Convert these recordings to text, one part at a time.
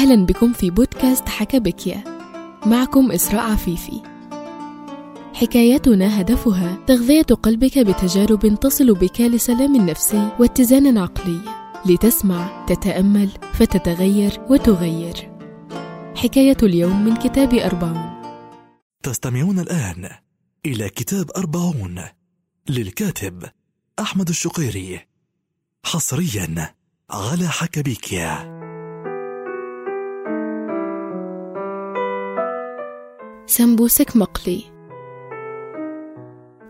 أهلا بكم في بودكاست حكبكيا معكم إسراء عفيفي. حكايتنا هدفها تغذية قلبك بتجارب تصل بك لسلام نفسي واتزان عقلي. لتسمع تتأمل فتتغير وتغير. حكاية اليوم من كتاب أربعون. تستمعون الآن إلى كتاب أربعون للكاتب أحمد الشقيري حصريا على حكبيكيا سمبوسك مقلي.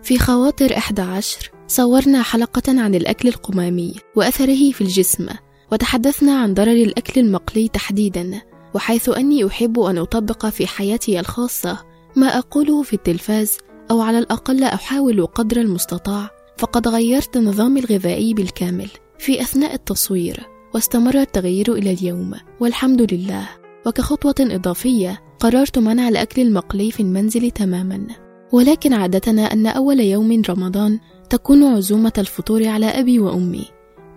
في خواطر 11 صورنا حلقة عن الأكل القمامي وأثره في الجسم وتحدثنا عن ضرر الأكل المقلي تحديدا وحيث أني أحب أن أطبق في حياتي الخاصة ما أقوله في التلفاز أو على الأقل أحاول قدر المستطاع فقد غيرت نظامي الغذائي بالكامل في أثناء التصوير واستمر التغيير إلى اليوم والحمد لله. وكخطوة إضافية قررت منع الأكل المقلي في المنزل تماما. ولكن عادتنا أن أول يوم رمضان تكون عزومة الفطور على أبي وأمي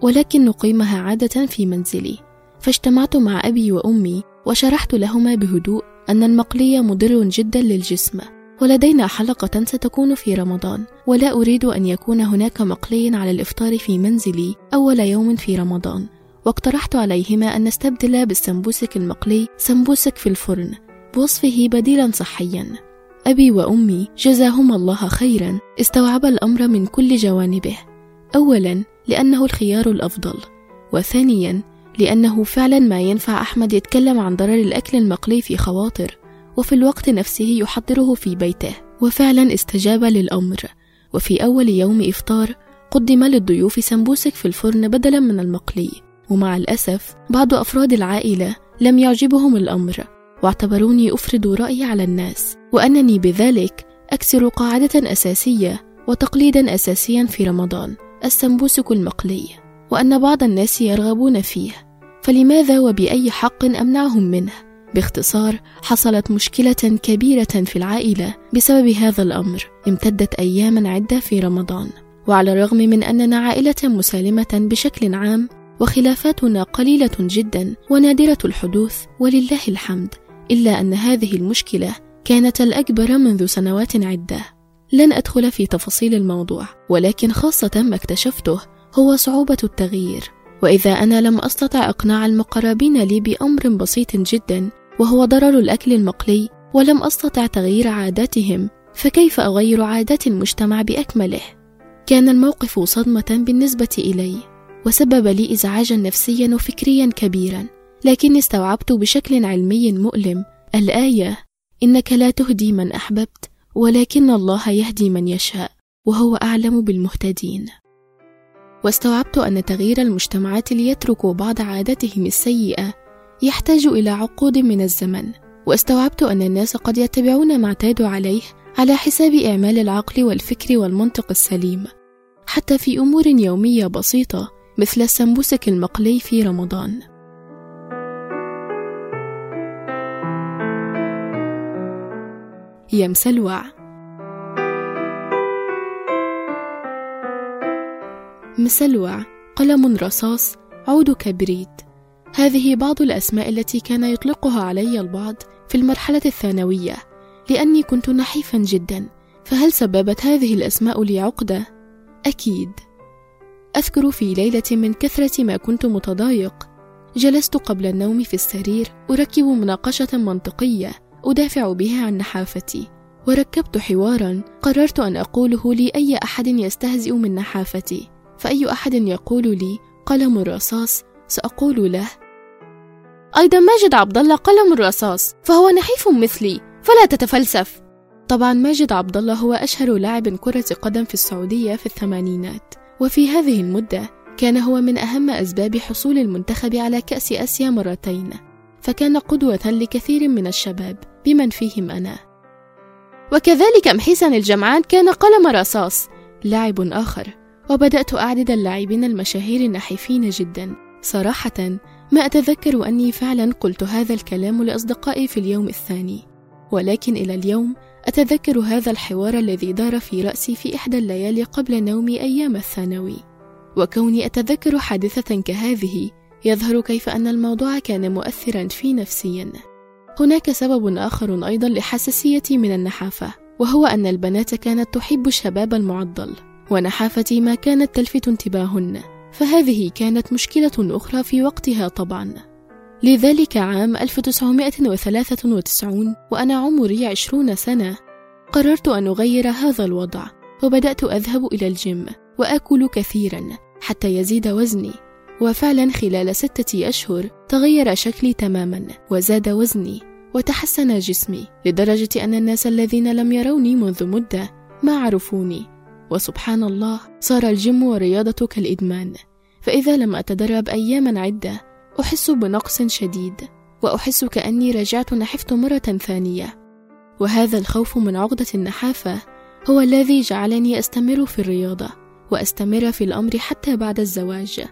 ولكن نقيمها عادة في منزلي. فاجتمعت مع أبي وأمي وشرحت لهما بهدوء أن المقلي مضر جدا للجسم ولدينا حلقة ستكون في رمضان ولا أريد أن يكون هناك مقلي على الإفطار في منزلي أول يوم في رمضان. واقترحت عليهما أن نستبدل بالسمبوسك المقلي سمبوسك في الفرن بوصفه بديلا صحيا. أبي وأمي جزاهما الله خيرا استوعب الأمر من كل جوانبه. أولا لأنه الخيار الأفضل. وثانيا لأنه فعلا ما ينفع أحمد يتكلم عن ضرر الأكل المقلي في خواطر وفي الوقت نفسه يحضره في بيته. وفعلا استجاب للأمر. وفي أول يوم إفطار قدم للضيوف سمبوسك في الفرن بدلا من المقلي. ومع الأسف بعض أفراد العائلة لم يعجبهم الأمر واعتبروني أفرض رأيي على الناس وأنني بذلك أكسر قاعدة أساسية وتقليدا أساسيا في رمضان السمبوسك المقلي وأن بعض الناس يرغبون فيه فلماذا وبأي حق أمنعهم منه؟ باختصار حصلت مشكلة كبيرة في العائلة بسبب هذا الأمر امتدت أياما عدة في رمضان وعلى الرغم من أننا عائلة مسالمة بشكل عام وخلافاتنا قليلة جدا ونادرة الحدوث ولله الحمد إلا أن هذه المشكلة كانت الأكبر منذ سنوات عدة. لن أدخل في تفاصيل الموضوع ولكن خاصة ما اكتشفته هو صعوبة التغيير. وإذا أنا لم أستطع إقناع المقربين لي بأمر بسيط جدا وهو ضرر الأكل المقلي ولم أستطع تغيير عاداتهم فكيف أغير عادات المجتمع بأكمله؟ كان الموقف صدمة بالنسبة إلي. وسبب لي إزعاجا نفسيا وفكريا كبيرا. لكني استوعبت بشكل علمي مؤلم. الآية إنك لا تهدي من أحببت ولكن الله يهدي من يشاء وهو أعلم بالمهتدين. واستوعبت أن تغيير المجتمعات ليتركوا بعض عاداتهم السيئة يحتاج إلى عقود من الزمن. واستوعبت أن الناس قد يتبعون ما اعتادوا عليه على حساب إعمال العقل والفكر والمنطق السليم. حتى في أمور يومية بسيطة مثل السمبوسك المقلي في رمضان. يا مسلوع مسلوع قلم رصاص. عود كبريت هذه بعض الأسماء التي كان يطلقها علي البعض في المرحلة الثانوية لأني كنت نحيفا جدا. فهل سببت هذه الأسماء لي عقدة؟ أكيد. أذكر في ليلة من كثرة ما كنت متضايق. جلست قبل النوم في السرير أركب مناقشة منطقية أدافع بها عن نحافتي. وركبت حوارا قررت أن أقوله لأي أحد يستهزئ من نحافتي. فأي أحد يقول لي قلم الرصاص؟ سأقول له أيضا ماجد عبد الله قلم الرصاص فهو نحيف مثلي فلا تتفلسف. طبعا ماجد عبد الله هو أشهر لاعب كرة قدم في السعودية في الثمانينات. وفي هذه المدة كان هو من أهم أسباب حصول المنتخب على كأس آسيا مرتين فكان قدوة لكثير من الشباب بمن فيهم أنا. وكذلك محيسن الجمعان كان قلم رصاص لاعب آخر وبدأت أعدد اللاعبين المشاهير النحيفين جدا. صراحة ما أتذكر أني فعلا قلت هذا الكلام لأصدقائي في اليوم الثاني ولكن إلى اليوم أتذكر هذا الحوار الذي دار في رأسي في إحدى الليالي قبل نومي أيام الثانوي. وكوني أتذكر حادثة كهذه يظهر كيف أن الموضوع كان مؤثرا في نفسيا. هناك سبب آخر أيضا لحساسيتي من النحافة وهو أن البنات كانت تحب الشباب المعضل ونحافتي ما كانت تلفت انتباههن فهذه كانت مشكلة أخرى في وقتها طبعا. لذلك عام 1993 وأنا عمري عشرون سنة قررت أن أغير هذا الوضع وبدأت أذهب إلى الجيم وآكل كثيرا حتى يزيد وزني. وفعلا خلال ستة أشهر تغير شكلي تماما وزاد وزني وتحسن جسمي لدرجة أن الناس الذين لم يروني منذ مدة ما عرفوني. وسبحان الله صار الجيم ورياضة كالإدمان فإذا لم أتدرب أياما عدة أحس بنقص شديد وأحس كأني رجعت نحفت مرة ثانية. وهذا الخوف من عقدة النحافة هو الذي جعلني أستمر في الرياضة وأستمر في الأمر حتى بعد الزواج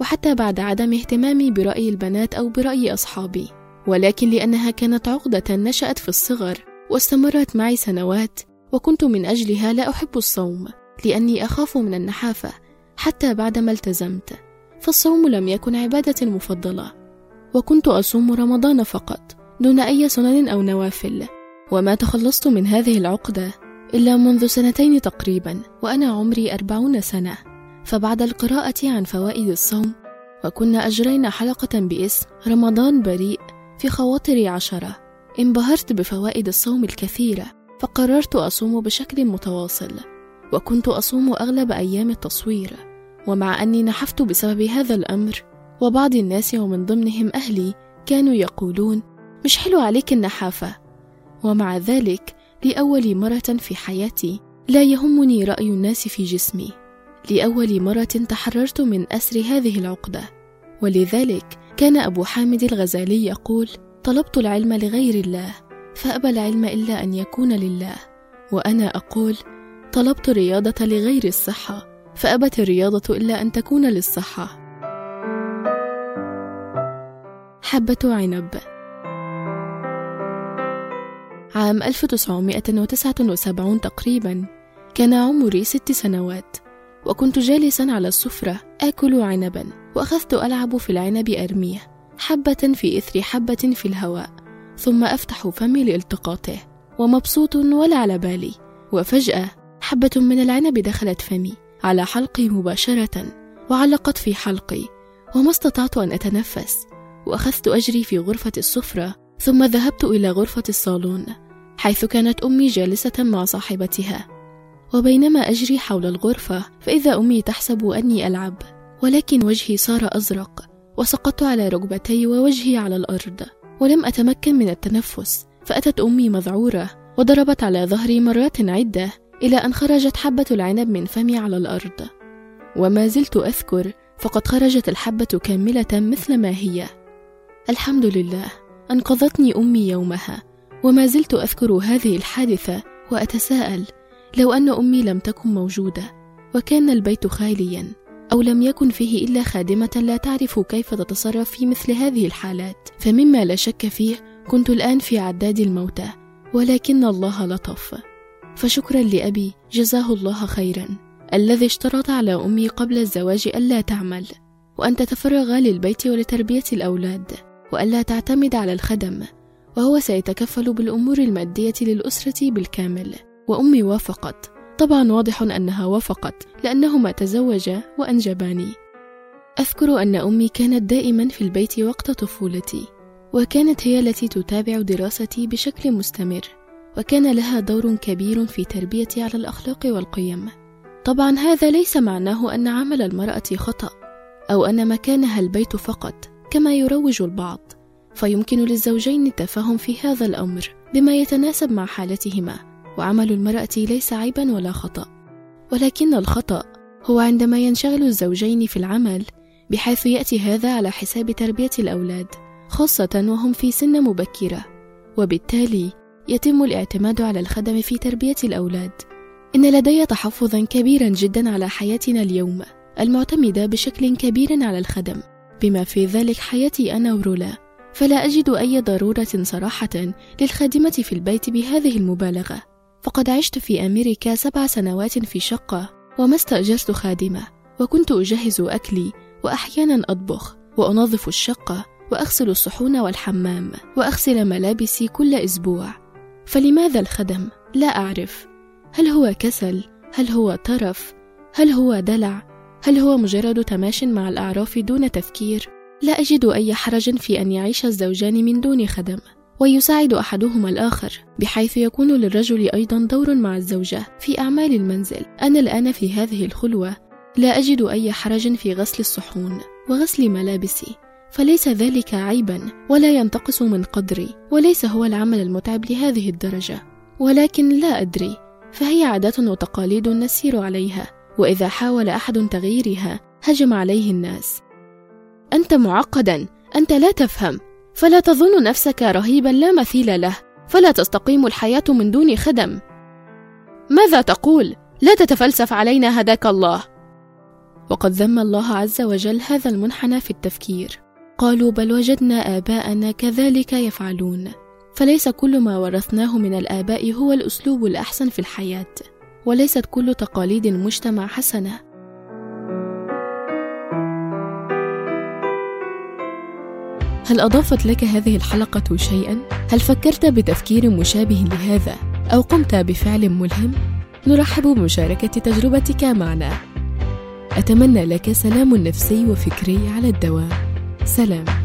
وحتى بعد عدم اهتمامي برأي البنات أو برأي أصحابي. ولكن لأنها كانت عقدة نشأت في الصغر واستمرت معي سنوات وكنت من أجلها لا أحب الصوم لأني أخاف من النحافة حتى بعدما التزمت. فالصوم لم يكن عبادتي المفضلة وكنت أصوم رمضان فقط دون أي سنن أو نوافل وما تخلصت من هذه العقدة إلا منذ سنتين تقريبا وأنا عمري أربعون سنة. فبعد القراءة عن فوائد الصوم وكنا أجرينا حلقة باسم رمضان بريء في خواطري عشرة انبهرت بفوائد الصوم الكثيرة فقررت أصوم بشكل متواصل وكنت أصوم أغلب أيام التصوير. ومع أني نحفت بسبب هذا الأمر وبعض الناس ومن ضمنهم أهلي كانوا يقولون مش حلو عليك النحافة. ومع ذلك لأول مرة في حياتي لا يهمني رأي الناس في جسمي. لأول مرة تحررت من أسر هذه العقدة. ولذلك كان أبو حامد الغزالي يقول طلبت العلم لغير الله فأبى العلم إلا أن يكون لله. وأنا أقول طلبت الرياضة لغير الصحة. فأبت الرياضة إلا أن تكون للصحة. حبة عنب. عام 1979 تقريبا. كان عمري ست سنوات. وكنت جالسا على السفرة آكل عنبا. وأخذت ألعب في العنب أرميه. حبة في إثر حبة في الهواء. ثم أفتح فمي لالتقاطه. ومبسوط ولا على بالي. وفجأة حبة من العنب دخلت فمي. على حلقي مباشرة وعلقت في حلقي وما استطعت أن أتنفس وأخذت أجري في غرفة السفرة ثم ذهبت إلى غرفة الصالون حيث كانت أمي جالسة مع صاحبتها. وبينما أجري حول الغرفة فإذا أمي تحسب أني ألعب ولكن وجهي صار أزرق وسقطت على ركبتي ووجهي على الأرض ولم أتمكن من التنفس فأتت أمي مذعورة وضربت على ظهري مرات عدة إلى أن خرجت حبة العنب من فمي على الأرض. وما زلت أذكر فقد خرجت الحبة كاملة مثل ما هي. الحمد لله أنقذتني أمي يومها. وما زلت أذكر هذه الحادثة وأتساءل لو أن أمي لم تكن موجودة وكان البيت خاليا أو لم يكن فيه إلا خادمة لا تعرف كيف تتصرف في مثل هذه الحالات. فمما لا شك فيه كنت الآن في عداد الموتى ولكن الله لطف. فشكرا لأبي جزاه الله خيرا الذي اشترط على أمي قبل الزواج ألا تعمل وأن تتفرغ للبيت ولتربية الأولاد وألا تعتمد على الخدم وهو سيتكفل بالأمور المادية للأسرة بالكامل. وأمي وافقت. طبعا واضح أنها وافقت لأنهما تزوجا وأنجباني. أذكر أن أمي كانت دائما في البيت وقت طفولتي وكانت هي التي تتابع دراستي بشكل مستمر. وكان لها دور كبير في تربيتي على الأخلاق والقيم. طبعا هذا ليس معناه أن عمل المرأة خطأ أو أن مكانها البيت فقط كما يروج البعض. فيمكن للزوجين التفاهم في هذا الأمر بما يتناسب مع حالتهما وعمل المرأة ليس عيبا ولا خطأ. ولكن الخطأ هو عندما ينشغل الزوجين في العمل بحيث يأتي هذا على حساب تربية الأولاد خاصة وهم في سن مبكرة. وبالتالي يتم الاعتماد على الخدم في تربية الأولاد. إن لدي تحفظا كبيرا جدا على حياتنا اليوم المعتمدة بشكل كبير على الخدم. بما في ذلك حياتي أنا ورولا فلا أجد أي ضرورة صراحة للخادمة في البيت بهذه المبالغة. فقد عشت في أمريكا سبع سنوات في شقة وما استأجرت خادمة وكنت أجهز أكلي وأحيانا أطبخ وأنظف الشقة وأغسل الصحون والحمام وأغسل ملابسي كل أسبوع. فلماذا الخدم؟ لا أعرف هل هو كسل؟ هل هو ترف؟ هل هو دلع؟ هل هو مجرد تماش مع الأعراف دون تفكير؟ لا أجد أي حرج في أن يعيش الزوجان من دون خدم ويساعد أحدهما الآخر بحيث يكون للرجل أيضا دور مع الزوجة في أعمال المنزل أنا الآن في هذه الخلوة لا أجد أي حرج في غسل الصحون وغسل ملابسي فليس ذلك عيبا ولا ينتقص من قدري وليس هو العمل المتعب لهذه الدرجة. ولكن لا أدري فهي عادات وتقاليد نسير عليها وإذا حاول أحد تغييرها هجم عليه الناس. أنت معقدا أنت لا تفهم. فلا تظن نفسك رهيبا لا مثيل له فلا تستقيم الحياة من دون خدم. ماذا تقول؟ لا تتفلسف علينا هداك الله. وقد ذم الله عز وجل هذا المنحنى في التفكير. قالوا بل وجدنا آباءنا كذلك يفعلون فليس كل ما ورثناه من الآباء هو الأسلوب الأحسن في الحياة وليست كل تقاليد المجتمع حسنة هل أضافت لك هذه الحلقة شيئا؟ هل فكرت بتفكير مشابه لهذا أو قمت بفعل ملهم؟ نرحب بمشاركة تجربتك معنا أتمنى لك سلام نفسي وفكري على الدوام سلام.